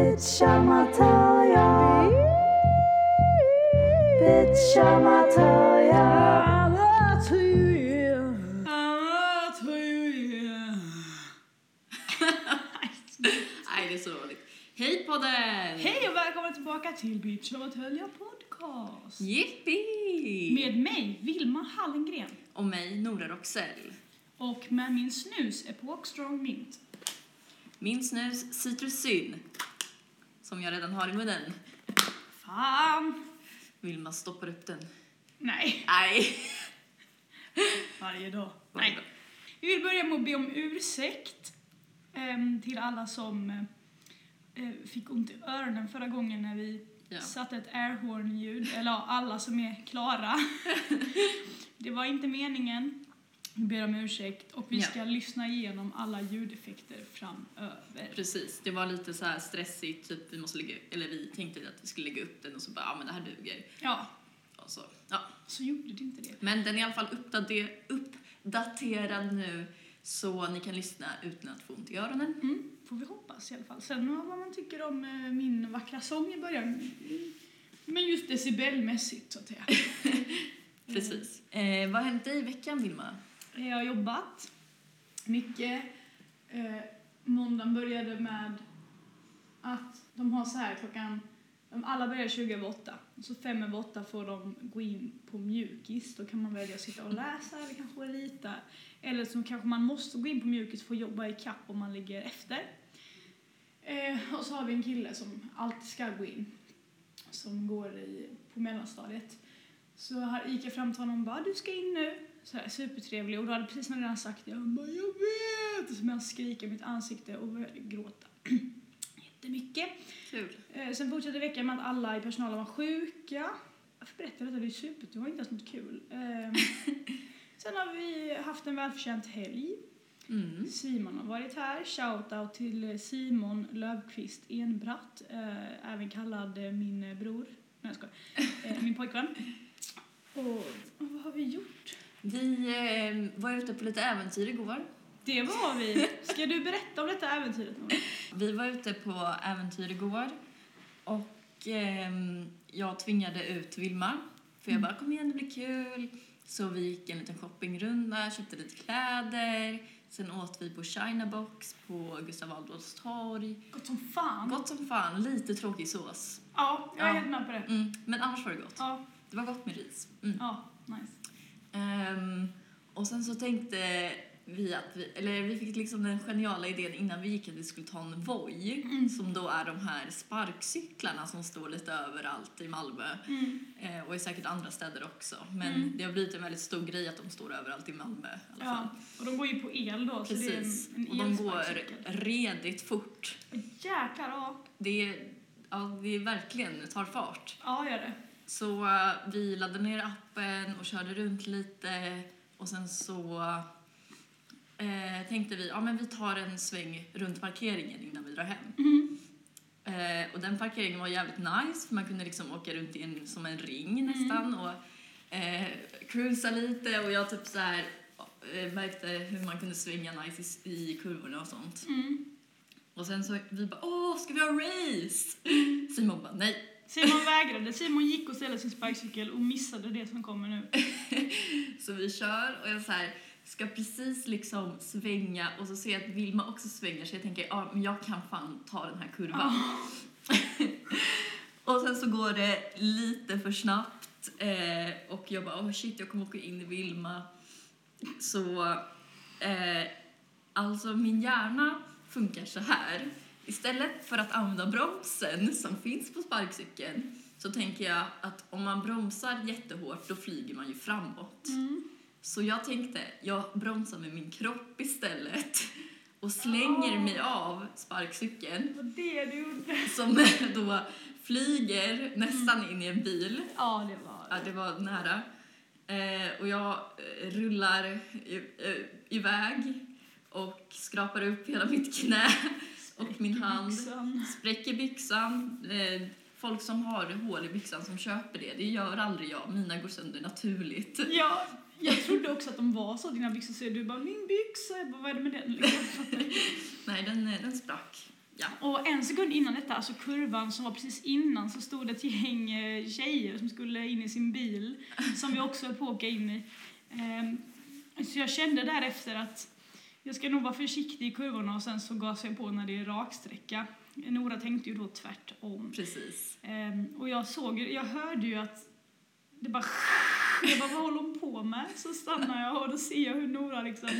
Bitch, amatörja. Bitch, amatörja. Nej, det är så roligt. Hej podden! Hej och välkomna tillbaka till Bitch of Atölja Podcast. Jippi! Med mig, Vilma Hallengren. Och mig, Nora Roxell. Och med min snus, Epoch Strong Mint. Min snus Citrussyn. Som jag redan har i munnen. Fan! Vilma stoppar upp den. Nej, Nej. varje dag. Nej. Vi vill börja med att be om ursäkt ehm, till alla som eh, eh, fick ont i öronen förra gången när vi Ja. satte ett airhorn-ljud. Eller alla som är klara. det var inte meningen. Ber om ursäkt och vi Ja. ska lyssna igenom alla ljudeffekter framöver. Precis, det var lite så här stressigt. Typ vi måste lägga, eller vi tänkte att vi skulle lägga upp den och så bara, ja men det här duger. Ja, Och så, ja. så gjorde det inte det. Men den är i alla fall uppdater, uppdaterad nu. Så ni kan lyssna utan att få ont i öronen. Mm, får vi hoppas i alla fall. Sen vad man tycker om eh, min vackra sång i början. Men just decibelmässigt så att säga. Precis. Eh, vad har hänt dig i veckan, Vilma? Eh, jag har jobbat mycket. Eh, måndagen började med att de har så här klockan, alla börjar 20 över 8. Och så fem över 8 får de gå in på mjukis. Då kan man välja att sitta och läsa eller kanske rita. Eller så kanske man måste gå in på mjukis för att jobba i kapp om man ligger efter. Eh, och så har vi en kille som alltid ska gå in. Som går i, på mellanstadiet. Så här gick jag fram till honom och bara, du ska in nu. Så här, supertrevlig. Och då hade precis när jag redan sagt det. Han bara, jag vet! Så jag skriker i mitt ansikte och började gråta. Jättemycket. Kul. Eh, sen fortsatte veckan med att alla i personalen var sjuka. Varför berättar jag detta? Det är super, det var inte ens något kul. Ehm, sen har vi haft en välförtjänt helg. Mm. Simon har varit här. Shoutout till Simon Lövqvist Enbratt, eh, även kallad eh, min eh, bror. Nej, jag skojar. Eh, min pojkvän. Och, och vad har vi gjort? Vi eh, var ute på lite äventyr igår. Det var vi. Ska du berätta om detta äventyret? Vi var ute på äventyr igår och ehm, jag tvingade ut Vilma. För jag bara, kom igen det blir kul. Så vi gick en liten shoppingrunda, köpte lite kläder. Sen åt vi på China Box på Gustav Adolfs torg. Gott som fan. Gott som fan, lite tråkig sås. Ja, jag är Ja. helt med på det. Mm, men annars var det gott. Ja, Det var gott med ris. Mm. ja, nice. Ehm, och sen så tänkte vi att vi, eller vi fick liksom den geniala idén innan vi gick att vi skulle ta en Voi, Mm. som då är de här sparkcyklarna som står lite överallt i Malmö. Mm. Eh, och i säkert andra städer också. Men Mm. det har blivit en väldigt stor grej att de står överallt i Malmö i alla fall. Ja, och de går ju på el då, så Precis. det är en, och en de går redigt fort. Jäklar, ja. Det, ja, det är verkligen tar fart. Ja, gör det. Så eh, vi laddade ner appen och körde runt lite och sen så eh, tänkte vi ja men vi tar en sväng runt parkeringen innan vi drar hem. Mm. Eh, och den parkeringen var jävligt nice för man kunde liksom åka runt i en, som en ring nästan och eh, cruisa lite och jag typ så här eh, märkte hur man kunde svänga nice i, i kurvorna och sånt. Mm. Och sen så vi bara åh ska vi ha race? Simon bara nej. Simon vägrade. Simon gick och ställde sin sparkcykel och missade det som kommer nu. Så vi kör och jag så här, ska precis liksom svänga och så ser jag att Vilma också svänger så jag tänker ja men jag kan fan ta den här kurvan. och sen så går det lite för snabbt eh, och jag bara oh shit jag kommer åka in i Vilma. Så eh, alltså min hjärna funkar så här. Istället för att använda bromsen som finns på sparkcykeln så tänker jag att om man bromsar jättehårt då flyger man ju framåt. Mm. Så jag tänkte, jag bromsar med min kropp istället och slänger Ah. mig av sparkcykeln Det var det du gjorde. som då flyger nästan in i en bil. Ja, det var Ja, det var nära. Eh, och jag eh, rullar i, eh, iväg och skrapar upp hela mitt knä och min hand. Byxan. Spräcker byxan. Eh, folk som har hål i byxan som köper det, det gör aldrig jag. Mina går sönder naturligt. Ja, jag trodde också att de var så, dina byxor. Så du bara, min byxa. Jag bara, vad är det med den? Liksom. Nej, den, eh, den sprack. Ja. Och en sekund innan detta, alltså kurvan som var precis innan, så stod det ett gäng eh, tjejer som skulle in i sin bil, som vi också höll på att åka in i. Ehm, Så jag kände därefter att jag ska nog vara försiktig i kurvorna och sen så gasar jag på när det är raksträcka. Nora tänkte ju då tvärtom. Precis. Ehm, och jag såg, jag hörde ju att det bara jag bara, vad håller hon på med? Så stannar jag och då ser jag hur Nora liksom,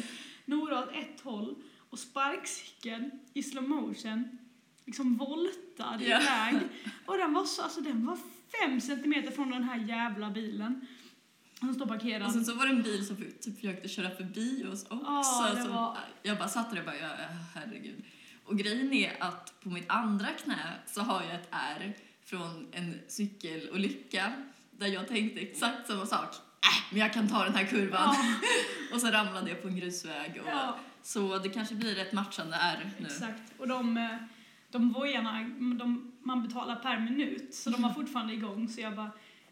Nora åt ett håll och sparkcykeln i slow motion liksom voltade Ja. iväg. Och den var så, alltså den var fem centimeter från den här jävla bilen. Som står parkerad. Och sen så var det en bil som typ försökte köra förbi oss också. Det som, var- Jag bara satt där och bara, ja, herregud. Och grejen är att på mitt andra knä så har jag ett R från en cykelolycka där jag tänkte exakt samma sak. Äh, men jag kan ta den här kurvan. ja, Och så ramlade jag på en grusväg. Och, ja, Så det kanske blir ett matchande R nu. exakt. Och de, eh, de vojarna, de, man betalar per minut, så de var fortfarande igång. Så jag bara,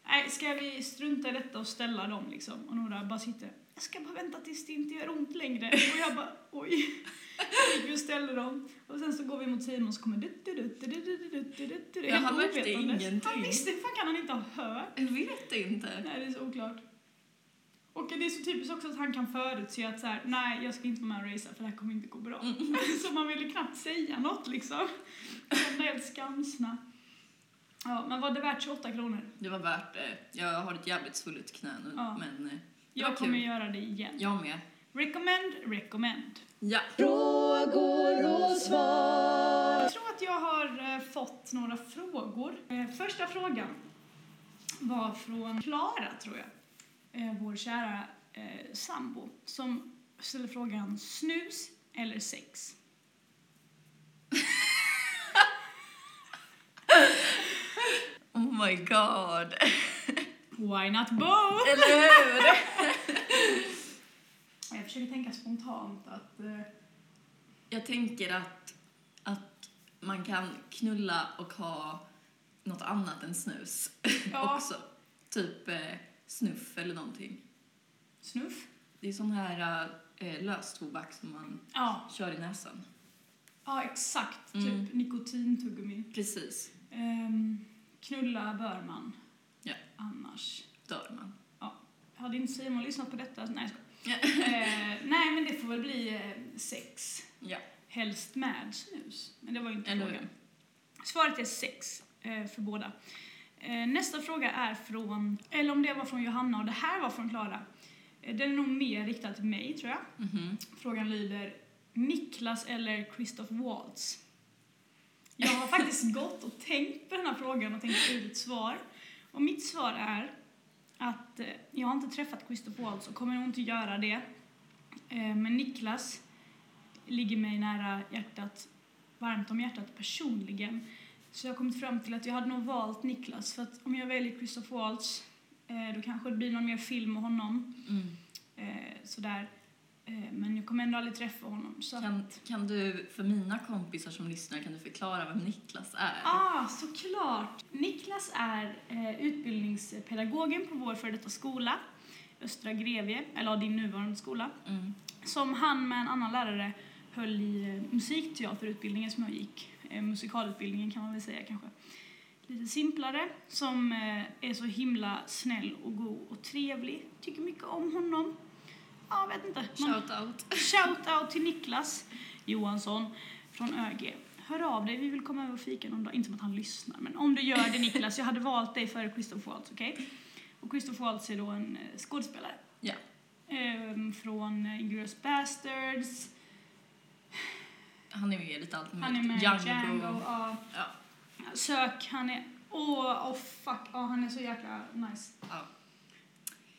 nej, ska vi strunta i detta och ställa dem liksom? Och Nora bara sitter, jag ska bara vänta tills det inte gör ont längre. Och jag bara, oj. Så gick vi och ställde dem. Och sen så går vi mot Simon så kommer dutt, dutt, dutt, dutt, dutt, dutt, dutt, dutt, Ja, helt han märkte ingenting. Han visste, fan kan han inte ha hört? Jag vet inte. Nej, det är så oklart. Och det är så typiskt också att han kan förutse att så här, nej, jag ska inte vara med och racea för det här kommer inte gå bra. Mm. så man ville knappt säga något liksom. Jag blev helt skamsna. Ja, men var det värt 28 kronor? Det var värt det. Jag har ett jävligt svullet knä nu. Ja. Men eh, det Jag var kommer kul. göra det igen. Jag med. Recommend, recommend. Ja. Frågor och svar. Jag tror att jag har eh, fått några frågor. Eh, första frågan var från Klara, tror jag. Vår kära eh, sambo. Som ställer frågan snus eller sex? Oh my god. Why not both? Eller hur? Jag försöker tänka spontant att... Eh, Jag tänker att, att man kan knulla och ha något annat än snus Ja. också. Typ eh, snuff eller någonting. snuff? Det är sån här eh, löstobak som man Ja, kör i näsan. ja exakt. Mm. Typ nikotintuggummi. Precis. Ehm, knulla bör man. Ja. Annars. Dör man. Hade inte Simon lyssnat på detta? Nej, jag eh, Nej, men det får väl bli eh, sex. Ja. Helst med snus. Men det var ju inte Eller frågan. Svaret är sex eh, för båda. Eh, nästa fråga är från, eller om det var från Johanna och det här var från Klara. Eh, den är nog mer riktad till mig, tror jag. Mhm. Frågan lyder Niklas eller Christoph Waltz? Jag har faktiskt gått och tänkt på den här frågan och tänkt ut ett svar. Och mitt svar är att eh, jag har inte träffat Christoph Waltz och kommer nog inte göra det. Eh, men Niklas ligger mig nära hjärtat, varmt om hjärtat personligen. Så jag har kommit fram till att jag hade nog valt Niklas för att om jag väljer Christoph Waltz eh, då kanske det blir någon mer film med honom. Mm. Sådär. Eh, men jag kommer ändå aldrig träffa honom. Så Kan, kan du, för mina kompisar som lyssnar, kan du förklara vem Niklas är? Ah, såklart! Niklas är eh, utbildningspedagogen på vår före detta skola, Östra Grevie, eller ja, din nuvarande skola, Mm. som han med en annan lärare höll i eh, musikteaterutbildningen som jag gick. Eh, musikalutbildningen kan man väl säga kanske. Lite simplare, som eh, är så himla snäll och god och trevlig. Tycker mycket om honom. Ja, jag vet inte. Man- Shout out. Shout out till Niklas Johansson från ÖG. Hör av dig, vi vill komma över och fika någon dag. Inte som att han lyssnar, men om du gör det Niklas, jag hade valt dig före Christoph Waltz, okej? Och Christoph Waltz är då en eh, skådespelare. Ja. Ehm, från eh, Inglourious Basterds, Han är med i lite allt han är med Django. Django, ja. Ja. Sök, han är, åh, oh, fuck, ja han är så jäkla nice. Ja.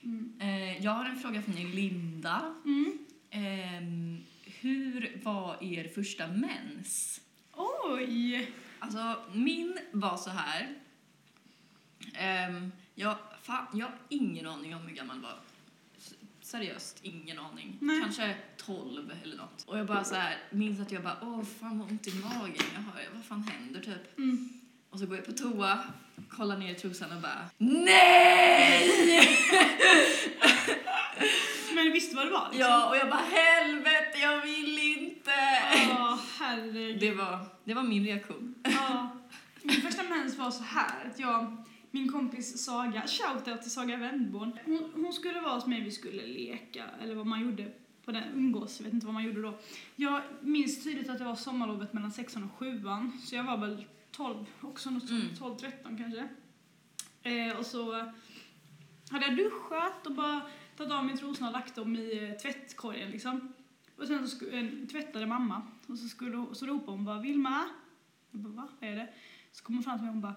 Mm. Eh, jag har en fråga från Linda. Mm. Ehm, hur var er första mens? Oj! Alltså, min var så här. Ehm, jag, fan, jag har ingen aning om hur gammal jag var. Seriöst, ingen aning. Nej. Kanske 12 eller något. Och jag bara så här, minns att jag bara, åh fan vad ont i magen. Jag har, vad fan händer typ? Mm. Och så går jag på toa, kollar ner i trosan och bara, NEJ! Men visste vad det var? Liksom? Ja, och jag bara, helvete, jag vill inte! Åh, herregud. herregud. Det var, det var min reaktion. Ja. Min första mens var så här att jag, min kompis Saga, shoutout till Saga Wendborn, hon, hon skulle vara hos mig, vi skulle leka, eller vad man gjorde på den, umgås, jag vet inte vad man gjorde då. Jag minns tydligt att det var sommarlovet mellan sexan och sjuan, så jag var väl 12 också, något sånt, Mm. 12-13 kanske. Eh, och så hade jag duschat och bara tagit av mig trosorna och lagt dem i eh, tvättkorgen liksom. Och sen så eh, tvättade mamma och så, skulle, så ropade hon bara Vilma? Jag bara va? Vad är det? Så kom hon fram till mig och hon bara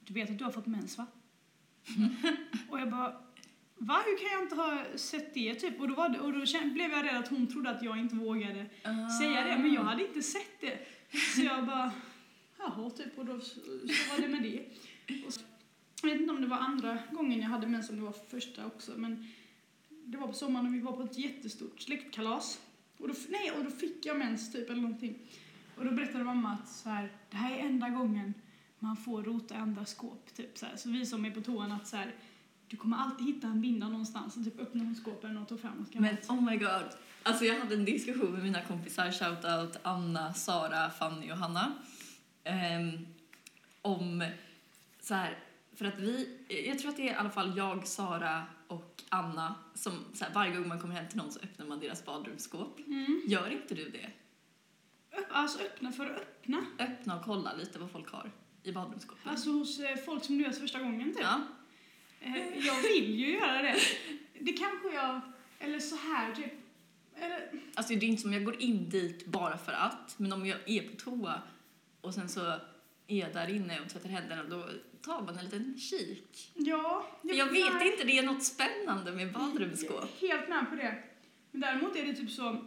Du vet att du har fått mens va? och jag bara Va? Hur kan jag inte ha sett det? Typ. Och då, var det, och då blev jag rädd att hon trodde att jag inte vågade säga det, men jag hade inte sett det. Så jag bara, jaha, typ, och då så, var det med det. Och så, jag vet inte om det var andra gången jag hade mens, om det var första också, men det var på sommaren och vi var på ett jättestort släktkalas. Och då, nej, och då fick jag mens typ, eller någonting. Och då berättade mamma att så här, det här är enda gången man får rota i andra skåp, typ så här. Så vi som är på toan att så här, du kommer alltid hitta en binda någonstans och typ öppna hon skåpen och ta fram något Men oh my god. Alltså jag hade en diskussion med mina kompisar, shoutout Anna, Sara, Fanny och Hanna ehm, om så här, för att vi, jag tror att det är i alla fall jag, Sara och Anna som så här, varje gång man kommer hem till någon så öppnar man deras badrumsskåp. Mm. Gör inte du det? Alltså öppna för att öppna. Öppna och kolla lite vad folk har i badrumsskåpen. Alltså hos eh, folk som du gör första gången typ. ja. Eh, Jag vill ju göra det. Det kanske jag, eller så här typ. Eller, Alltså det är inte som jag går in dit bara för att, men om jag är på toa och sen så är jag där inne och tvättar händerna då tar man en liten kik. ja. För jag vet inte, det är något spännande med badrumsskåp. Jag är Helt med på det. Men däremot är det typ så,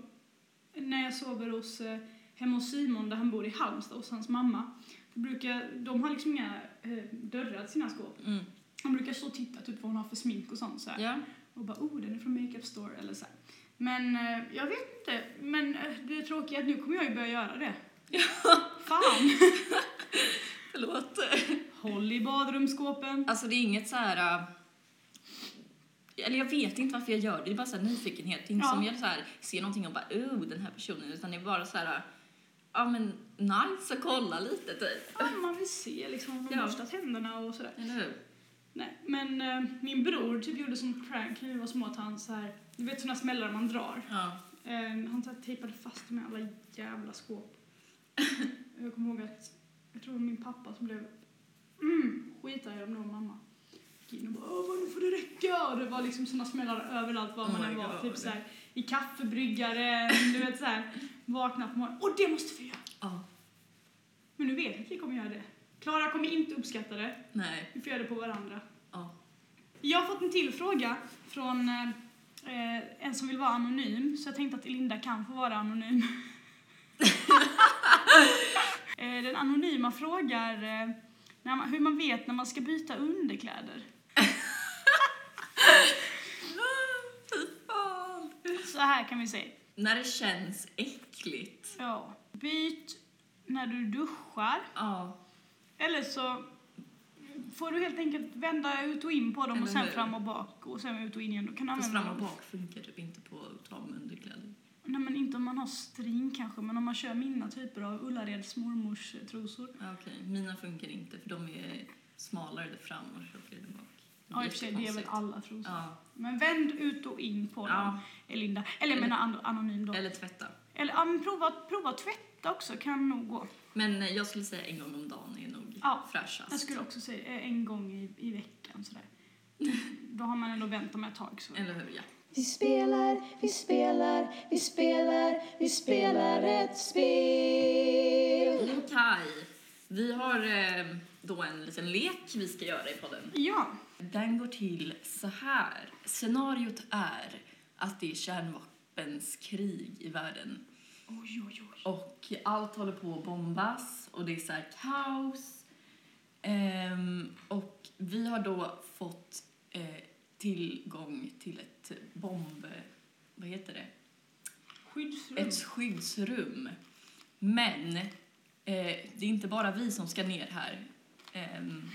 när jag sover hos, eh, hemma hos Simon där han bor i Halmstad hos hans mamma. Då brukar, de har liksom inga eh, dörrar till sina skåp. Mm. Han brukar stå och titta typ vad hon har för smink och sånt så. Ja. Och bara, oh, den är från Makeup Store eller så här. Men eh, jag vet inte. Men eh, det tråkiga är att nu kommer jag ju börja göra det. Fan! Förlåt. Håll i badrumsskåpen. Alltså det är inget så här... äh, Eller jag vet inte varför jag gör det, det är bara så här nyfikenhet. Det är inte Ja. som jag så här, ser någonting och bara oh den här personen, utan det är bara så här äh, ja men nice att kolla lite typ. Ja, man vill se liksom om de Ja. borstar tänderna och sådär. Eller hur? Nej, men eh, min bror typ gjorde som prank när vi var små att han så här, du vet såna smällar man drar. Ja. Eh, han så här, tejpade fast med alla jävla skåp. jag kommer ihåg att, jag tror det var min pappa som blev mm, skitarg om det var mamma. Gick in och bara Åh, nu får det räcka! Och det var liksom såna smällar överallt var Oh man än var. Typ så här, i kaffebryggaren, du vet så här, vakna på morgonen. Och det måste vi göra! ja. Men nu vet vi att vi kommer göra det. Klara kommer inte uppskatta det. Nej. Vi får göra det på varandra. Ja. Jag har fått en till fråga från eh, en som vill vara anonym, så jag tänkte att Linda kan få vara anonym. eh, den anonyma frågar eh, man, hur man vet när man ska byta underkläder. Så här kan vi säga. När det känns äckligt. Ja. Byt när du duschar, Ja. eller så får du helt enkelt vända ut och in på dem Eller och sen hur? fram och bak och sen ut och in igen. Då kan du Fast använda fram och bak funkar typ inte på att ta med underkläder. Nej men inte om man har string kanske, men om man kör mina typer av Ullareds mormors eh, trosor. Okej, mina funkar inte för de är smalare där fram och tjockare där bak. Ja i och för sig, det är väl alla trosor. Ja. Men vänd ut och in på dem, ja. Elinda. Eller jag Eller- menar an- anonym då. Eller, Eller tvätta. ja, men prova, prova tvätta också, kan nog gå. Men eh, jag skulle säga en gång om dagen är nog Ja, fräschast. Jag skulle också säga eh, en gång i, i veckan sådär. Då har man ändå väntat med ett tag. Så. Eller hur? Ja. Vi spelar, vi spelar, vi spelar, vi spelar ett spel. Okej. Vi har eh, då en liten lek vi ska göra i podden. Ja, Den går till så här. Scenariot är att det är kärnvapenskrig i världen. oj oj oj. Och allt håller på att bombas och det är så här kaos. Ehm, och vi har då fått eh, tillgång till ett bomb... Vad heter det? Skyddsrum. Ett skyddsrum. Men eh, det är inte bara vi som ska ner här. Ehm,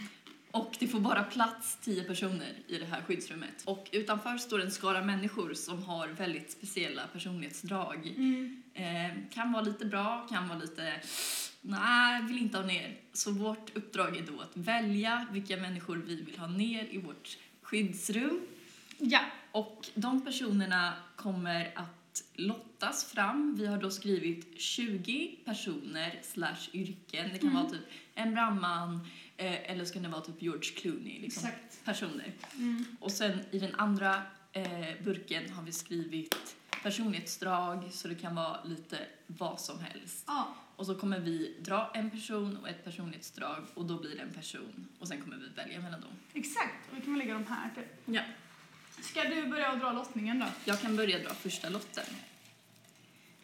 och det får bara plats 10 personer i det här skyddsrummet. Och utanför står en skara människor som har väldigt speciella personlighetsdrag. Mm. Eh, kan vara lite bra, kan vara lite nej, vill inte ha ner. Så vårt uppdrag är då att välja vilka människor vi vill ha ner i vårt skyddsrum. Ja. Och de personerna kommer att lottas fram. Vi har då skrivit 20 personer slash yrken. Det kan Mm. vara typ en brandman eh, eller så kan det vara typ George Clooney. Liksom, Exakt. personer. Mm. Och sen i den andra eh, burken har vi skrivit personlighetsdrag så det kan vara lite vad som helst. Ja. Och så kommer vi dra en person och ett personlighetsdrag och då blir det en person och sen kommer vi välja mellan dem. Exakt. Och vi kan väl lägga dem här typ. Ja. Ska du börja och dra lottningen då? Jag kan börja dra första lotten.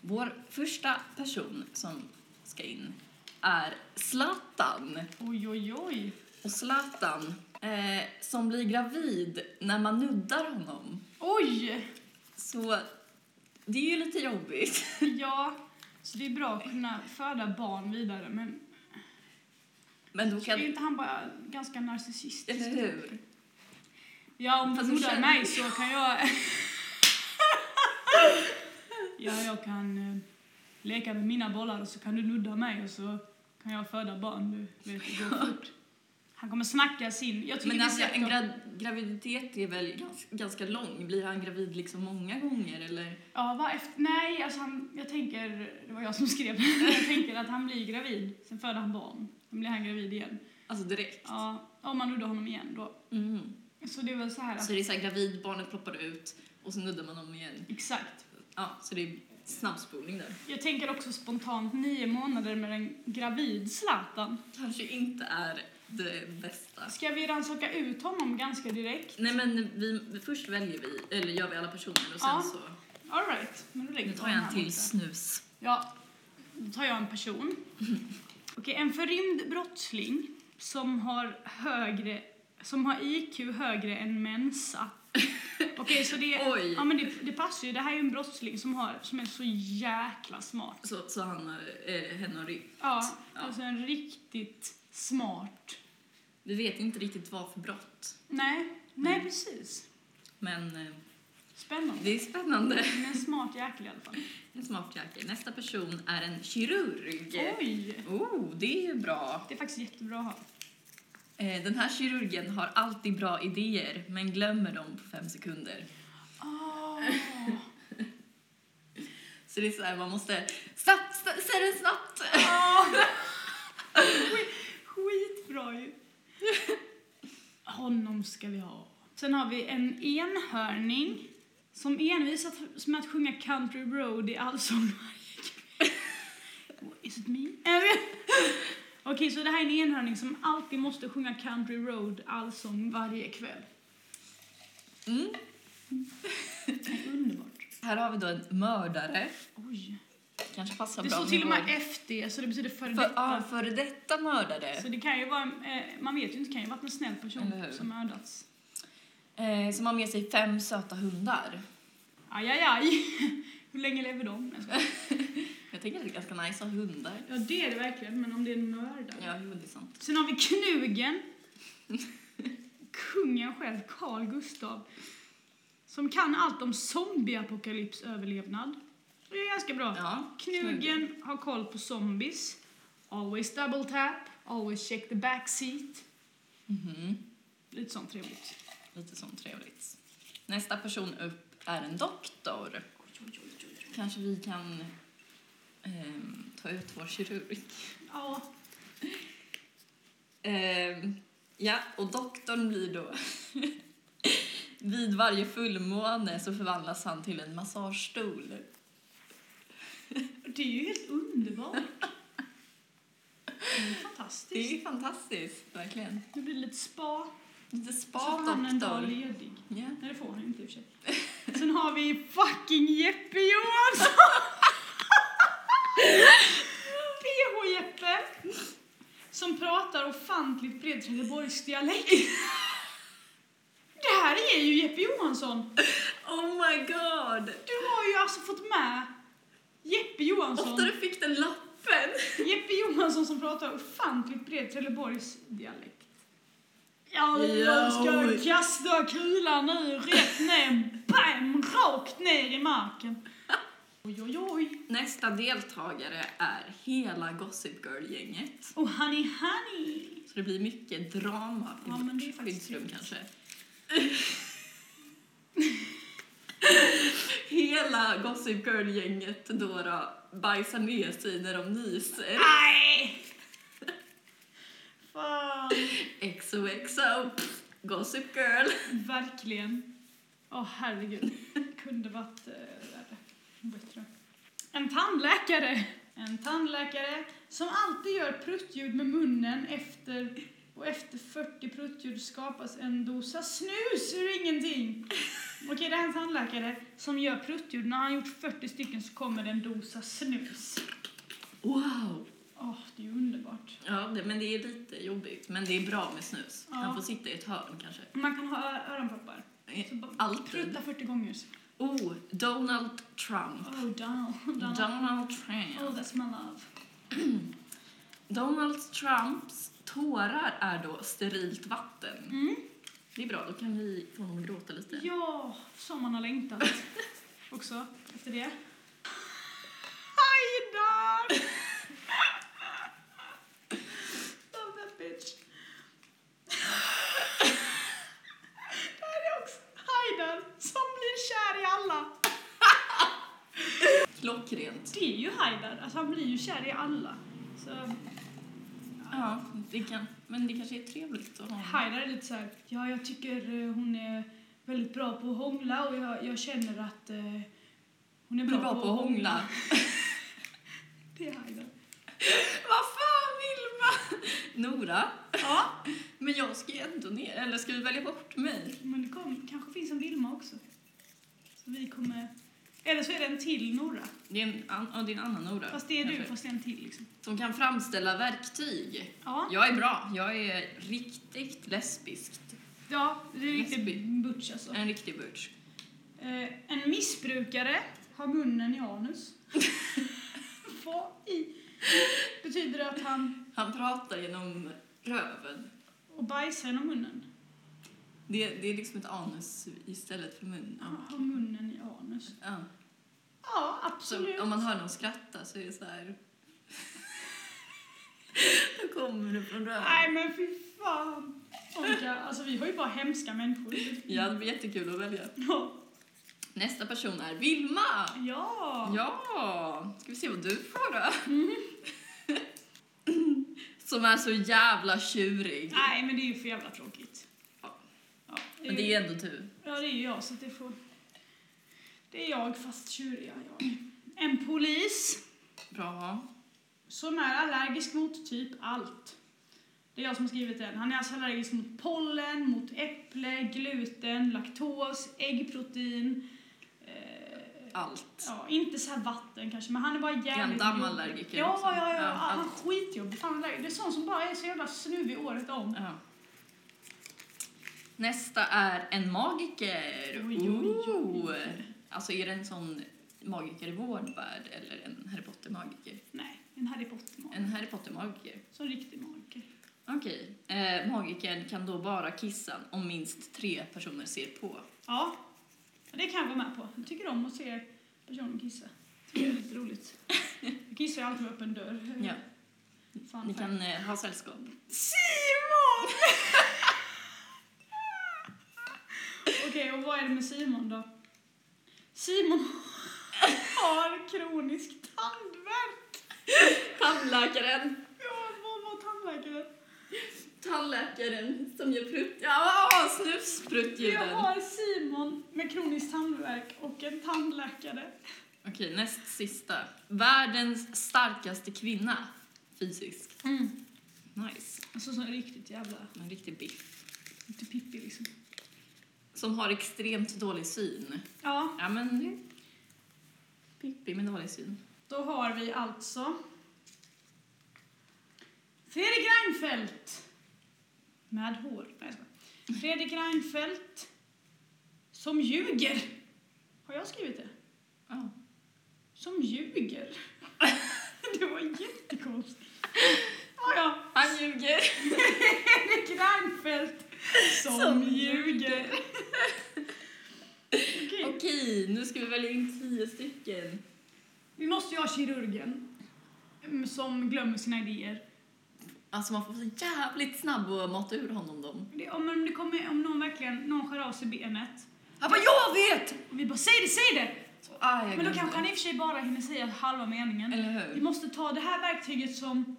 Vår första person som ska in är Zlatan. Oj, oj, oj. Och Zlatan, eh, som blir gravid när man nuddar honom. Oj! Så det är ju lite jobbigt. Ja, så det är bra att kunna föda barn vidare, men Men då är kan... inte han bara ganska narcissistisk? Eller hur? Ja, om du känner- mig så kan jag... ja, jag kan eh, leka med mina bollar och så kan du nudda mig och så kan jag föda barn. Du vet, det går fort. Han kommer snacka sin... Jag tycker Men alltså, en gra graviditet är väl gans ganska lång? Blir han gravid liksom många gånger eller? Ja, va, efter, nej, alltså han, jag tänker, det var jag som skrev jag tänker att han blir gravid, sen föder han barn, sen blir han gravid igen. Alltså direkt? Ja, om man nuddar honom igen då. Mm. Så det är väl så här att, Så det är så här gravid, barnet ploppar ut och så nuddar man honom igen. exakt. Ja, så det är snabbspolning där. Jag tänker också spontant nio månader med en gravid Zlatan. Kanske inte är det bästa. Ska vi rannsaka ut honom ganska direkt? Nej men vi, först väljer vi, eller gör vi alla personer och sen Ja. så... All right, men då lägger Nu tar jag en till borta. snus. Ja, då tar jag en person. Okej, en förrymd brottsling som har högre, som har IQ högre än Mensa. Okej, så det, Oj! ja, men det, det passar ju. Det här är ju en brottsling som, har, som är så jäkla smart. Så, så han har, eh, henne ryckt. Ja, Ja. alltså en riktigt smart. Vi vet inte riktigt vad för brott. Nej, nej Mm. precis. Men eh, Spännande. det är spännande. Men en smart jäkel i alla fall. En smart jäkel. Nästa person är en kirurg. Oj! Oh, det är ju bra. Det är faktiskt jättebra att ha. Eh, Den här kirurgen har alltid bra idéer, men glömmer dem på fem sekunder. Oh. Så det är så här, man måste... Snabbt, snabbt säg det snabbt! Skit, skitbra ju. Honom ska vi ha. Sen har vi en enhörning som envisat med att sjunga Country Road i allsång varje kväll. Is it me? Okej, så det här är en enhörning som alltid måste sjunga Country Road allsång varje kväll. Mm. Underbart. Här har vi då en mördare. Oj. Kanske passar Det bra står till och med vår- FD, så det betyder före För, detta. ja, före detta mördare. Så det kan ju vara, eh, man vet ju inte, det kan ju vara en snäll person Eller hur? som mördats. Eh, som har med sig fem söta hundar. Aj, aj, aj. Hur länge lever de? Jag skojar. Jag tänker att det är ganska nice att ha hundar. Ja, det är det verkligen, men om det är en mördare. Ja, jo, det är sant. Sen har vi Knugen. Kungen själv, Carl Gustav. Som kan allt om zombieapokalyps överlevnad. Det är ganska bra. Ja, Knugen har koll på zombies. Always double tap. Always check the back seat. Mhm. Lite sånt trevligt. Lite sånt trevligt. Nästa person upp är en doktor. Kanske vi kan ehm, ta ut vår kirurg. Ja, Ehm, ja, och doktorn blir då... Vid varje fullmåne så förvandlas han till en massagestol. det är ju helt underbart. Det är fantastiskt. Det är fantastiskt, verkligen. Nu blir det lite spa. Lite Så får han en dag ledig. Ja. Nej, det får han inte i och för sig. Sen har vi fucking Jeppe Johansson! PH-Jeppe! Som pratar bred Trelleborgsdialekt. Det här är ju Jeppe Johansson! Oh my god! Du har ju alltså fått med Jeppe Johansson. Ofta du fick den lappen. Jeppe Johansson som pratar ofantligt bred Trelleborgsdialekt. Ja, jag ska kasta kulan nu rätt ner, bam, rakt ner i marken. Oj, oj, oj. Nästa deltagare är hela Gossip Girl-gänget. Och honey, honey. Så det blir mycket drama i Ja, vårt skyddsrum kanske. Hela Gossip Girl-gänget då, då bajsar ner sig när de nyser. Nej! Fan. XOXO, pff, Gossip Girl. Verkligen. Åh, herregud. Kunde varit äh, värre. Bättre. En tandläkare. En tandläkare som alltid gör pruttljud med munnen efter och efter 40 pruttljud skapas en dosa snus ur ingenting. Okej, det är en tandläkare som gör pruttljud. När han gjort 40 stycken så kommer det en dosa snus. Wow! Åh, det är ju underbart. Ja, det, men det är lite jobbigt. Men det är bra med snus. Ja. Han får sitta i ett hörn kanske. Man kan ha öronproppar. Så bara Alltid. Prutta 40 gånger. Oh, Donald Trump. Oh, Donald. Donald. Donald Trump. Oh, that's my love. Donald Trumps tårar är då sterilt vatten. Mm. Det är bra, då kan vi få honom att gråta lite. Ja, som man har längtat. Också, efter det. Hajdar! Love that bitch. Det här är också Hajdar som blir kär i alla. Klockrent. Det är ju Hajdar, alltså han blir ju kär i alla. Så Ja, det kan, men det kanske är trevligt att ha. Haidar är lite så här, ja jag tycker eh, hon är väldigt bra på att hångla och jag, jag känner att eh, hon är bra, bra på att hångla. Det är Haidar. Vad fan Vilma! Nora, Ja, men jag ska ju ändå ner. Eller ska vi välja bort mig? men det kom, kanske finns en Vilma också. Så vi kommer... Eller så är det en till Nora. Det är en, ja, det är en annan Nora. Fast det är du, fast det är en till liksom. Som kan framställa verktyg. Ja, Jag är bra. Jag är riktigt lesbisk. ja det är riktigt Lesbi. butch alltså. En riktig butch. Eh, en missbrukare har munnen i anus. Vad i... Betyder det att han... Han pratar genom röven. Och bajsar genom munnen? Det, det är liksom ett anus istället för mun. Ja, har munnen i anus. Ja. Ja, Så absolut. om man hör någon skratta så är det så här... Då kommer det från röven. Nej men fy fan. Orka. Alltså vi har ju bara hemska människor. Ja, det blir jättekul att välja. Ja. Nästa person är Vilma. Ja. Ja, ska vi se vad du får då? Mm. Som är så jävla tjurig. Nej men det är ju för jävla tråkigt. Ja. Ja, Men det är ändå du. Ja det är ju jag så det får... Det är jag fast tjuriga jag. En polis Bra. som är allergisk mot typ allt. Det är jag som har skrivit den. Han är alltså allergisk mot pollen, mot äpple, gluten, laktos, äggprotein. Eh, Allt. Ja, inte så här vatten kanske, men han är bara jävligt Är han jobbig. dammallergiker Ja, ja, ja. Ja, han är allt. skitjobbig. Fan, det är sån som bara är så jävla snuvig året om. Ja. Nästa är en magiker. Oj, oj, oj. Alltså är det en sån magiker i vår värld eller en Harry Potter-magiker? Nej, en Harry Potter-mag. En Harry Potter-magiker. Som riktig magiker. Okej. Eh, magikern kan då bara kissa om minst tre personer ser på. Ja, det kan jag gå med på. Jag tycker om att se personen kissa. Det är lite roligt. Jag kissar ju alltid med öppen dörr. Ja. Fan, Ni fan. kan eh, ha sällskap. Simon! Okej, och vad är det med Simon då? Simon har kronisk tandvärk. Tandläkaren! Ja, vad var tandläkaren? Tandläkaren som gör prutt... Ja, Jag snusspruttljuden! har Simon med kronisk tandvärk och en tandläkare. Okej, näst sista. Världens starkaste kvinna. Fysiskt. Mm. Nice. Alltså så riktigt jävla... En riktig biff. Lite Pippi liksom. Som har extremt dålig syn. Ja, Ja, men... Pippi med dålig syn. då har vi alltså... Fredrik Reinfeldt. Med hår. Nej, jag. Fredrik Reinfeldt. Som ljuger. Har jag skrivit det? Ja. Som ljuger. det var jättekonstigt. Ja, ja. Han ljuger! Fredrik Reinfeldt som ljuger. Okej. Okej, nu ska vi välja in tio stycken. Vi måste ju ha kirurgen mm, som glömmer sina idéer. Alltså man får vara så jävligt snabb och mata ur honom dem. Det, om, om, det kommer, om någon verkligen någon skär av sig benet Han bara jag vet! och vi bara säg det, säg det! Så, ah, Men då kanske han i och för sig bara hinner säga halva meningen. Eller hur? Vi måste ta det här verktyget som...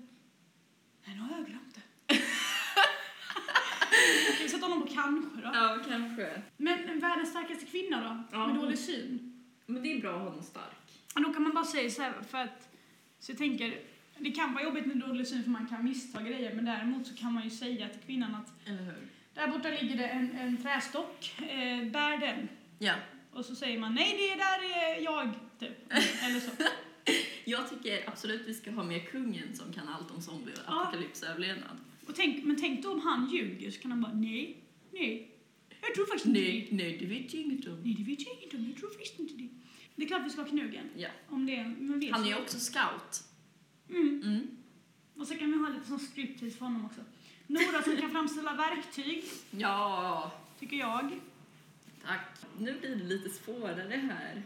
Nej, nu har jag glömt det. Ska vi sätta honom på kanske då? Ja, kanske. Men världens starkaste kvinna då? Ja. Med dålig syn? Men det är bra att ha honom stark. Och då kan man bara säga så här, för att... Så jag tänker, det kan vara jobbigt med dålig syn för man kan missta grejer, men däremot så kan man ju säga till kvinnan att Eller hur? där borta ligger det en, en trästock, eh, bär den. Ja. Och så säger man nej, det där är jag, typ. Eller så. Jag tycker absolut vi ska ha med kungen som kan allt om zombie och Ja. apokalypsöverlevnad. Och tänk, men tänk då om han ljuger så kan han bara nej, nej. Jag tror faktiskt inte Nej, det. nej, det vet jag inget om. Nej, det vet jag inte om. Jag tror faktiskt inte det. Det är klart vi ska ha knugen. Ja. Om det men vet Han är ju också scout. Mm. Mm. Och så kan vi ha lite sån striptease för honom också. Nora som kan framställa verktyg, Ja, tycker jag. tack. Nu blir det lite svårare här.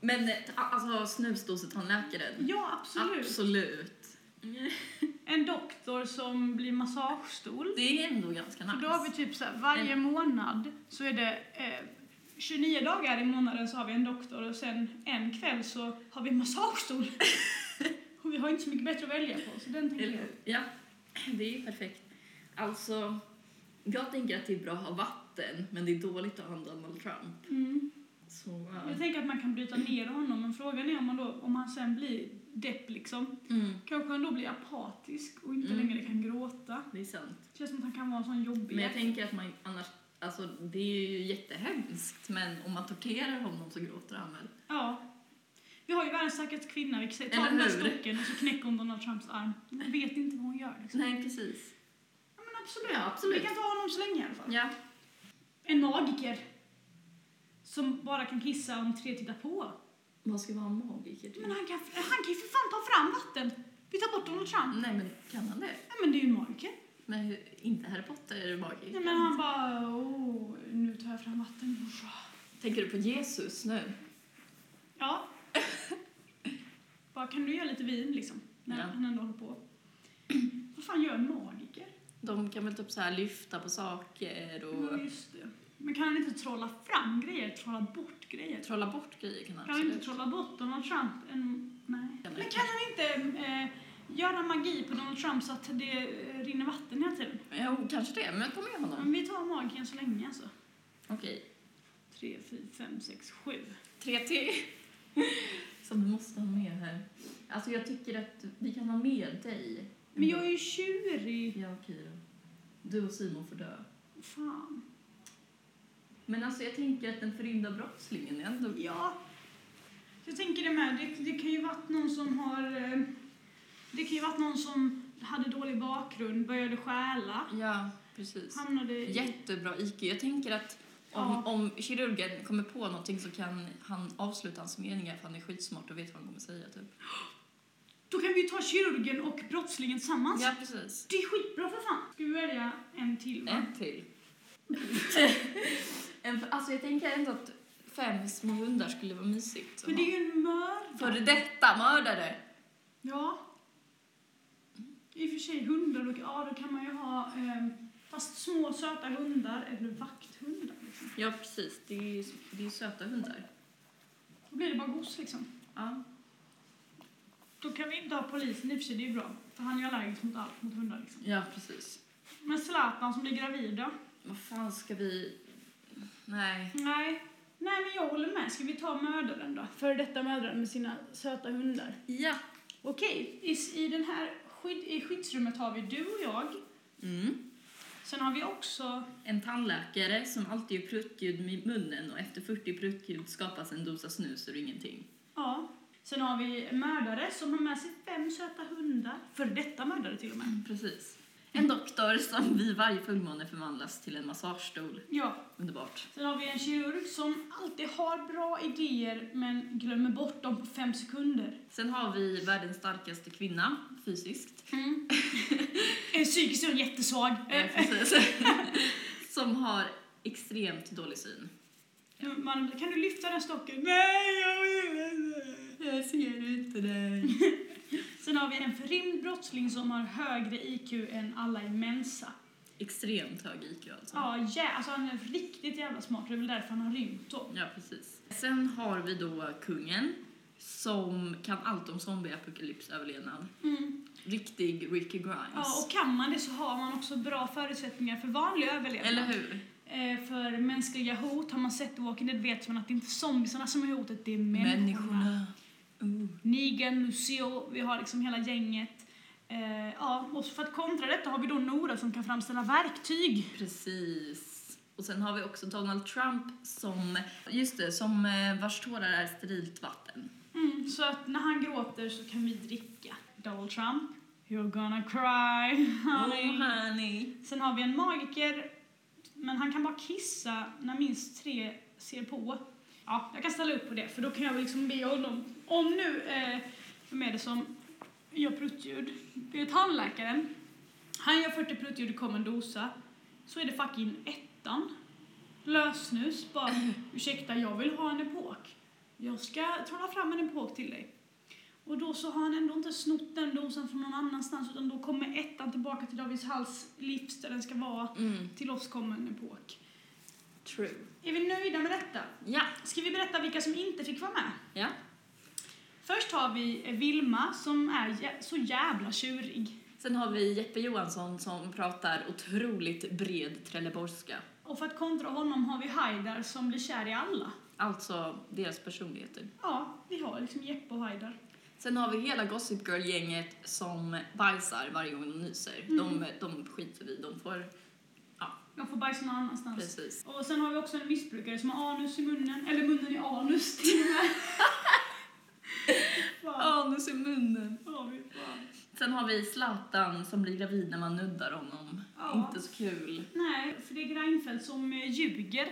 Men eh, alltså snusdosetandläkaren. Ja, absolut. Absolut. En doktor som blir massagestol. Det är ändå ganska För nice. då har vi typ så här, varje månad så är det eh, 29 dagar i månaden så har vi en doktor och sen en kväll så har vi en massagestol. och vi har inte så mycket bättre att välja på så den tänker jag. Ja, det är ju perfekt. Alltså, jag tänker att det är bra att ha vatten, men det är dåligt att ha Donald Trump. Mm. Så, ja. Jag tänker att man kan bryta ner honom men frågan är om, man då, om han sen blir depp liksom. Mm, Kanske han då blir apatisk och inte Mm. längre kan gråta. det är sant. Det känns som att han kan vara en sån jobbig. Men jag tänker att man annars, alltså det är ju jättehemskt, men om man torterar honom så gråter han väl? Ja. Vi har ju världens starkaste kvinna, vi kan säga, ta Eller den där stocken och så knäcker hon Donald Trumps arm. Hon vet inte vad hon gör liksom. Nej, precis. Ja, men absolut. Ja, absolut. Vi kan ta honom så länge i alla fall. Ja. En magiker. Som bara kan kissa om tre tittar på. Vad ska vara magiker till? Men han kan, han kan ju för fan ta fram vatten. Vi tar bort Donald Trump. Nej, men kan han det? Ja, men det är ju en magiker. Men inte Harry Potter är magiker. Ja, men han bara, åh, nu tar jag fram vatten. Tänker du på Jesus nu? Ja. bara, kan du göra lite vin liksom? När Ja. han ändå håller på. Vad fan gör en magiker? De kan väl typ så här lyfta på saker och Ja, just det. Men kan han inte trolla fram grejer, trolla bort grejer? trolla bort grejer kan han Kan han inte trolla bort Donald Trump? En, nej. Men kan han inte eh, göra magi på Donald Trump så att det eh, rinner vatten hela tiden? Jo, kanske det, men ta med honom. Men vi tar magiken så länge alltså. Okej. Tre, fyra, fem, sex, sju. Tre till. Som du måste ha med här. Alltså jag tycker att vi kan ha med dig. Men jag är ju tjurig. Ja, okej då. Du och Simon får dö. Fan. Men alltså jag tänker att den förrymda brottslingen är ändå... Ja. Jag tänker det med. Det, det kan ju varit någon som har... eh, Det kan ju varit någon som hade dålig bakgrund, började stjäla, Ja, precis. hamnade i... Jättebra IQ. Jag tänker att om, Ja. om kirurgen kommer på någonting så kan han avsluta hans meningar för han är skitsmart och vet vad han kommer säga typ. Då kan vi ju ta kirurgen och brottslingen tillsammans. Ja, precis. Det är skitbra för fan. Ska vi välja en till va? En till. en, alltså jag tänker ändå att fem små hundar skulle vara mysigt. Men det är ju en mördare. Före detta mördare. Ja. I och för sig hundar, ja då kan man ju ha eh, fast små söta hundar eller vakthundar. Liksom. Ja, precis. Det är ju det är söta hundar. Då blir det bara gos liksom. Ja. Då kan vi inte ha polisen, i och för sig det är bra. För han är ju allergisk mot allt, mot hundar liksom. ja, precis. Men Zlatan som blir gravid då? Vad fan ska vi... Nej. Nej. Nej men jag håller med. Ska vi ta mördaren då? Före detta mördaren med sina söta hundar. Ja. Okej, i, i den här skydd, i skyddsrummet har vi du och jag. Mm. Sen har vi också En tandläkare som alltid gör pruttljud med munnen och efter 40 pruttljud skapas en dosa snus ur ingenting. Ja. Sen har vi mördare som har med sig fem söta hundar. För detta mördare till och med. Precis. En doktor som vid varje fullmåne förvandlas till en massagestol. Ja. Underbart. Sen har vi en kirurg som alltid har bra idéer men glömmer bort dem på fem sekunder. Sen har vi världens starkaste kvinna, fysiskt. Mm. En psykiskt är hon jättesvag. Eh, precis. som har extremt dålig syn. Man, kan du lyfta den stocken? Nej, jag vill inte. Jag ser inte dig. Sen har vi en förrymd brottsling som har högre IQ än alla i Mensa. Extremt hög IQ alltså. Ja, ja alltså han är riktigt jävla smart. Det är väl därför han har rymt då. Ja, precis. Sen har vi då kungen som kan allt om zombieapokalypsöverlevnad. Mm. Riktig Ricky Grimes. Ja, och kan man det så har man också bra förutsättningar för vanlig överlevnad. Eller hur? Eh, för mänskliga hot, har man sett Walking Dead vet man att det inte är zombiesarna som är hotet, det är människorna. Människorna. Uh. Negan, Lucio, vi har liksom hela gänget. Eh, ja, och för att kontra detta har vi då Nora som kan framställa verktyg. Precis. Och sen har vi också Donald Trump som, just det, som eh, vars tårar är sterilt vatten. Mm, så att när han gråter så kan vi dricka. Donald Trump, you're gonna cry, honey. Oh, honey. Sen har vi en magiker, men han kan bara kissa när minst tre ser på. Ja, jag kan ställa upp på det, för då kan jag liksom be honom, om nu, eh, vem är det som gör pruttljud? Det är tandläkaren. Han gör 40 pruttljud och kommer en dosa. Så är det fucking ettan. Lösnus, bara ursäkta jag vill ha en epok. Jag ska trolla fram en epok till dig. Och då så har han ändå inte snott den dosan från någon annanstans utan då kommer ettan tillbaka till Davids hals livs där den ska vara. Mm. Till oss kommer en epok. True. Är vi nöjda med detta? Ja. Ska vi berätta vilka som inte fick vara med? Ja. Först har vi Vilma som är så jävla tjurig. Sen har vi Jeppe Johansson som pratar otroligt bred trelleborgska. Och för att kontra honom har vi Haidar som blir kär i alla. Alltså deras personligheter. Ja, vi har liksom Jeppe och Haidar. Sen har vi hela Gossip Girl-gänget som bajsar varje gång de nyser. Mm. De, de skiter vi De får... De får bajsa någon annanstans. Precis. Och sen har vi också en missbrukare som har anus i munnen, eller munnen i anus till och med. Anus i munnen. Vi. Sen har vi Zlatan som blir gravid när man nuddar honom. Ja. Inte så kul. Nej, Fredrik Reinfeldt som eh, ljuger.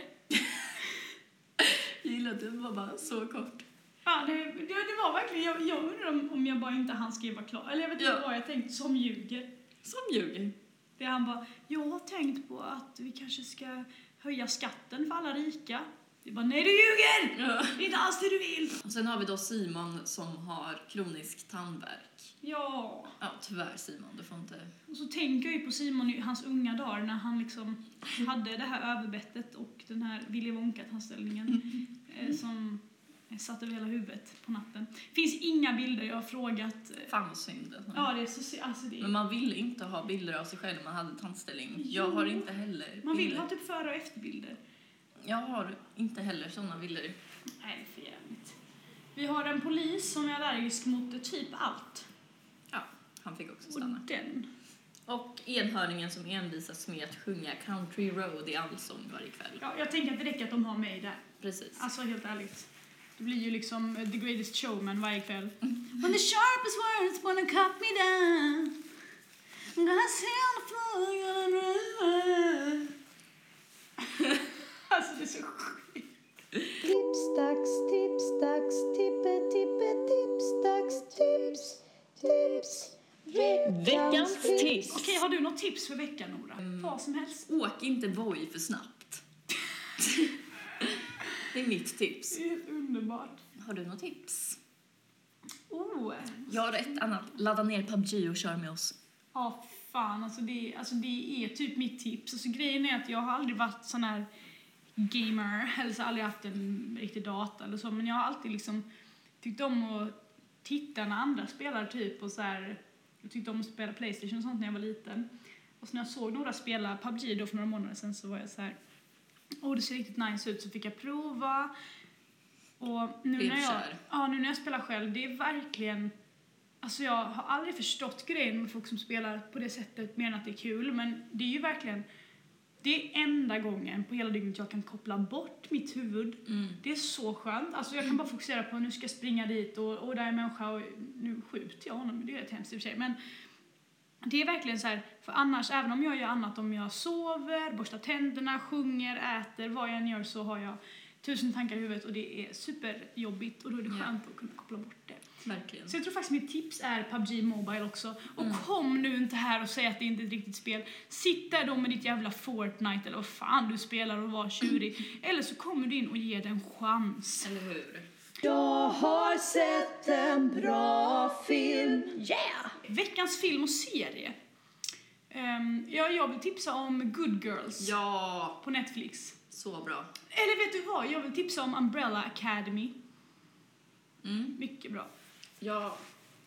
Jag gillar att du var bara så kort. Ja, det, det, det var verkligen, jag, jag undrar om, om jag bara inte hann skriva klart. Eller jag vet inte Ja. vad jag tänkte, som ljuger. Som ljuger. Det han bara, jag har tänkt på att vi kanske ska höja skatten för alla rika. Det bara, nej du ljuger! Ja. Det är inte alls det du vill! Sen har vi då Simon som har kronisk tandvärk. Ja. Ja, tyvärr Simon, du får inte... Och så tänker jag ju på Simon i hans unga dagar när han liksom hade det här överbettet och den här Willy Wonka-tandställningen eh, som satt över hela huvudet på natten. finns inga bilder, jag har frågat. eh, Fan vad synd. Ja, det är så... Alltså det Men man vill inte ha bilder av sig själv när man hade tandställning. Jag har inte heller man vill bilder. ha typ före och efterbilder. Jag har inte heller sådana bilder. Nej, det är för jävligt. Vi har en polis som är allergisk mot typ allt. Ja, han fick också Och stanna. den. Och enhörningen som envisas med att sjunga Country Road i allsång varje kväll. Ja, jag tänker att det räcker att de har mig där. Precis. Alltså helt ärligt. Det blir ju liksom eh, the greatest showman varje kväll. When the sharpest words wanna cut me down I'm gonna floor, gonna drive Alltså det är så. Tipsdags, tipsdags, tippe, tippe, tipsdags, tips, tips. Veckans tips. Okej, har du något tips för veckan Nora? Vad som helst. Åk inte Voi för snabbt. det är mitt tips. Det är underbart. Har du något tips? Oh. Jag har ett annat. Ladda ner PubG och kör med oss. Ja, fan alltså det, alltså det är typ mitt tips. Alltså grejen är att jag har aldrig varit sån här gamer, eller så har jag aldrig haft en riktig data eller så, men jag har alltid liksom tyckt om att titta när andra spelar typ och så här, jag tyckte om att spela Playstation och sånt när jag var liten. Och så när jag såg några spela PubG då för några månader sedan så var jag så här, åh det ser riktigt nice ut, så fick jag prova. Och nu när, jag, ja, nu när jag spelar själv, det är verkligen Alltså jag har aldrig förstått grejen med folk som spelar på det sättet mer än att det är kul, men det är ju verkligen det är enda gången på hela dygnet jag kan koppla bort mitt huvud. Mm. Det är så skönt. Alltså jag kan bara fokusera på nu ska jag springa dit och, och där är en människa och nu skjuter jag honom. Det är rätt hemskt i och för sig. Men det är verkligen så här, för annars, även om jag gör annat, om jag sover, borstar tänderna, sjunger, äter, vad jag än gör så har jag tusen tankar i huvudet och det är superjobbigt och då är det skönt att kunna koppla bort det. Verkligen. Så jag tror faktiskt mitt tips är PubG Mobile också. Och Mm. kom nu inte här och säg att det inte är ett riktigt spel. Sitt där då med ditt jävla Fortnite eller vad fan du spelar och var tjurig. Eller så kommer du in och ger det en chans. Eller hur? Jag har sett en bra film. Yeah! Veckans film och serie. Um, ja, jag vill tipsa om Good Girls Ja, på Netflix. så bra. Eller vet du vad? Jag vill tipsa om Umbrella Academy. Mm. Mycket bra. Jag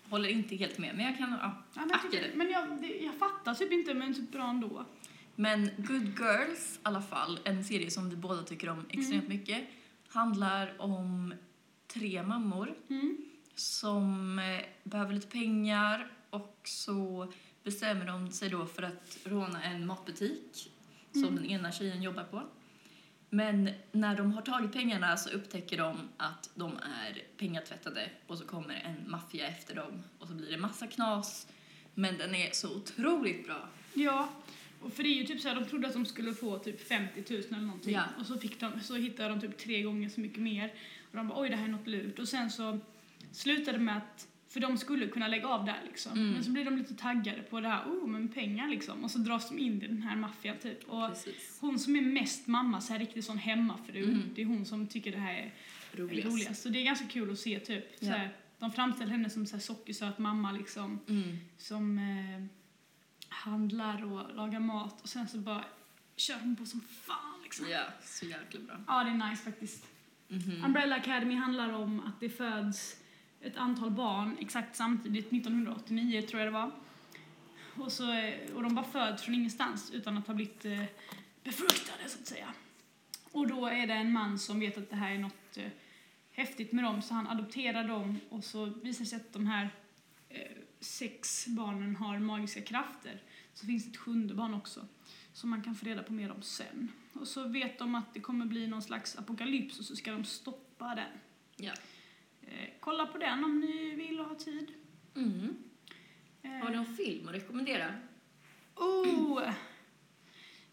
håller inte helt med, men jag kan... Ja, Ja, men det. men jag, det, jag fattar typ inte, men typ bra ändå. Men Good Girls, i alla fall, en serie som vi båda tycker om extremt mycket, handlar om tre mammor Mm. som eh, behöver lite pengar och så bestämmer de sig då för att råna en matbutik som Mm. den ena tjejen jobbar på. Men när de har tagit pengarna så upptäcker de att de är pengatvättade och så kommer en maffia efter dem och så blir det massa knas. Men den är så otroligt bra. Ja, och för det är ju typ så här, de trodde att de skulle få typ 50 000 eller någonting. Ja. Och så, fick de, så hittade de typ tre gånger så mycket mer. Och de bara oj det här är något lurt. Och sen så slutade det med att, för de skulle kunna lägga av där liksom. Mm. Men så blir de lite taggade på det här, oh men pengar liksom. Och så dras de in i den här maffian typ. Och Precis. hon som är mest mamma, så här riktigt sån hemmafru, Mm. det är hon som tycker det här är Roligast. roligast. Så det är ganska kul att se typ. Så Ja. här, de framställer henne som så här sockersöt mamma liksom Mm. som eh, handlar och lagar mat och sen så bara kör hon på som fan liksom. Ja, så jäkla bra. Ja, det är nice faktiskt. Mhm. Umbrella Academy handlar om att det föds ett antal barn exakt samtidigt, 1989 tror jag det var. Och, så, och de bara föds från ingenstans utan att ha blivit eh, befruktade så att säga. Och då är det en man som vet att det här är något eh, häftigt med dem så han adopterar dem och så visar det sig att de här eh, sex barnen har magiska krafter. Så finns det ett sjunde barn också som man kan få reda på mer om sen. Och så vet de att det kommer bli någon slags apokalyps och så ska de stoppa den. Ja. Eh, kolla på den om ni vill och har tid. Mm. Eh, Har du någon film att rekommendera? Oh!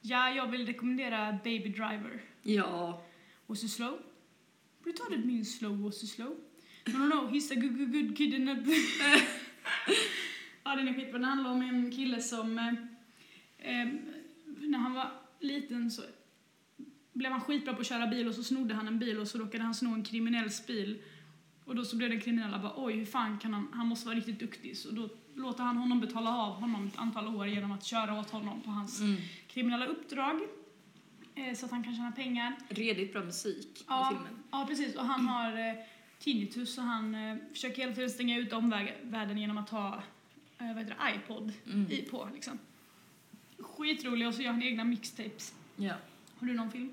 Ja, jag vill rekommendera Baby Driver. Ja. Was it slow? Retarded means slow, was it slow? No, no, no, he's a good, good, good kid in a... ja, den är skitbra. Den handlar om en kille som... Eh, när han var liten så blev han skitbra på att köra bil och så snodde han en bil och så råkade han sno en kriminells bil. Och då så blev den kriminella bara oj, hur fan kan han... Han måste vara riktigt duktig. Så då låter han honom betala av honom ett antal år genom att köra åt honom på hans Mm. kriminella uppdrag. Eh, så att han kan tjäna pengar. Redigt bra musik Ja. i filmen. Ja, precis. Och han har eh, tinnitus så han eh, försöker hela tiden stänga ut omvärlden genom att ha eh, vad heter det, iPod Mm. i på. Liksom. Skitrolig och så gör han egna mixtapes. Ja. Har du någon film?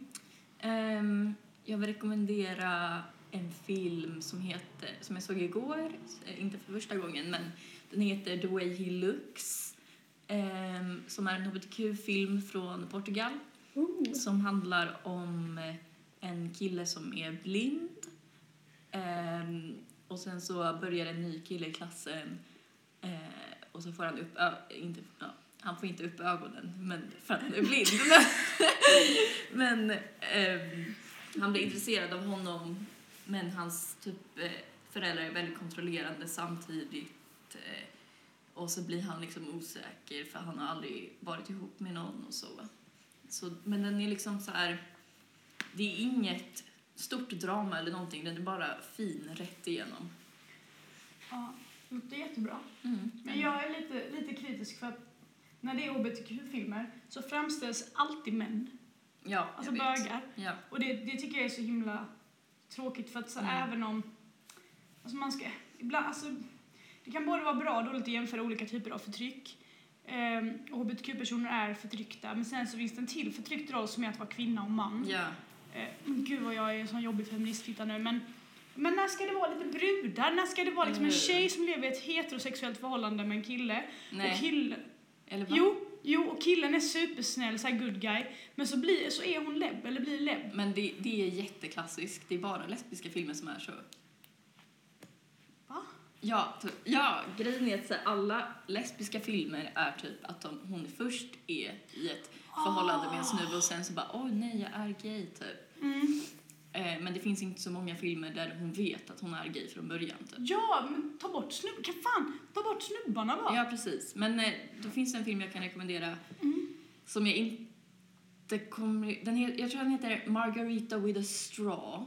Ehm, jag vill rekommendera en film som heter, som jag såg igår, eh, inte för första gången, men den heter The Way He Looks. ehm, som är en hbtq-film från Portugal som handlar om eh, en kille som är blind. Ehm, och sen så börjar en ny kille i klassen eh, och så får han upp, ö- inte, ja, han får inte upp ögonen men för att han är blind. men ehm, han blir intresserad av honom men hans typ eh, föräldrar är väldigt kontrollerande samtidigt eh, och så blir han liksom osäker för han har aldrig varit ihop med någon och så. så men den är liksom så här, det är inget stort drama eller någonting, den är bara fin rätt igenom. Ja, det är jättebra. Mm. Men jag är lite, lite kritisk för att när det är hbtq-filmer så framställs alltid män, Ja, alltså bögar. Ja. Och det, det tycker jag är så himla tråkigt för att så Mm. även om, alltså man ska, ibland, alltså det kan både vara bra och dåligt att jämföra olika typer av förtryck. Ehm, och hbtq-personer är förtryckta, men sen så finns det en till förtryckt roll som är att vara kvinna och man. Eh, men gud vad jag är en sån jobbig feminist titta nu, men men när ska det vara lite brudar? När ska det vara liksom en tjej som lever i ett heterosexuellt förhållande med en kille? Och Nej. kill, Eller vad? jo, jo, och killen är supersnäll, så här good guy. Men så, blir, så är hon lebb, eller blir lebb. Men det, det är jätteklassiskt. Det är bara lesbiska filmer som är så. Va? Ja, typ, ja grejen är att så här, alla lesbiska filmer är typ att de, hon först är i ett förhållande med en snubbe och sen så bara oj nej jag är gay typ. Mm. Eh, men det finns inte så många filmer där hon vet att hon är gay från början. Typ. Ja, men ta bort snubb... Kan fan, ta bort snubbarna bara. Ja, precis. Men eh, då finns det en film jag kan rekommendera Mm. som jag inte kommer... Den jag tror den heter Margarita with a straw.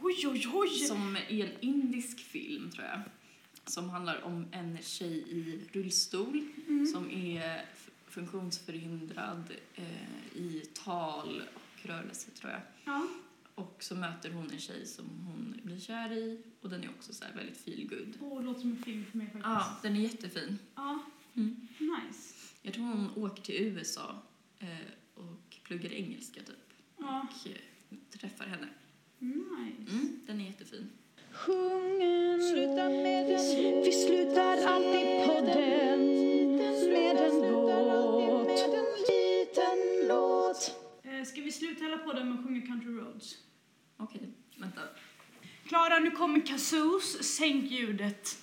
Oj, oj, oj. Som är en indisk film, tror jag. Som handlar om en tjej i rullstol Mm. som är funktionsförhindrad eh, i tal och rörelse, tror jag. Ja. Och så möter hon en tjej som hon blir kär i och den är också så här väldigt feel good. Åh, det låter som en film för mig faktiskt. Ja, den är jättefin. Ja, Mm. nice. Jag tror hon åker till USA eh, och pluggar engelska typ. Ja, Och eh, träffar henne. nice. Mm, den är jättefin. Sjung en låt. Vi slutar alltid podden med en låt. Liten låt. Eh, ska vi sluta hela podden med att sjunga Country Roads? Okej, vänta. Klara, nu kommer Kazoos. Sänk ljudet.